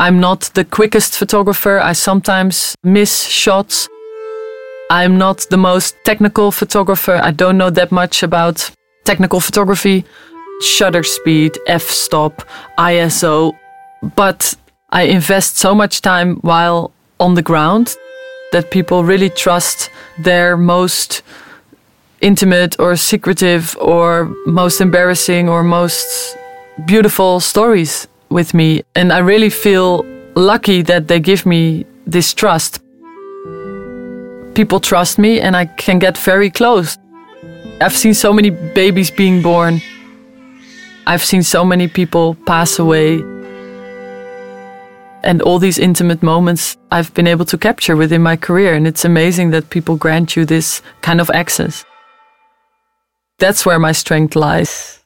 I'm not the quickest photographer. I sometimes miss shots. I'm not the most technical photographer. I don't know that much about technical photography, shutter speed, f stop, ISO. But I invest so much time while on the ground that people really trust their most intimate or secretive or most embarrassing or most beautiful stories with me. And I really feel lucky that they give me this trust. People trust me and I can get very close. I've seen so many babies being born. I've seen so many people pass away. And all these intimate moments I've been able to capture within my career. And it's amazing that people grant you this kind of access. That's where my strength lies.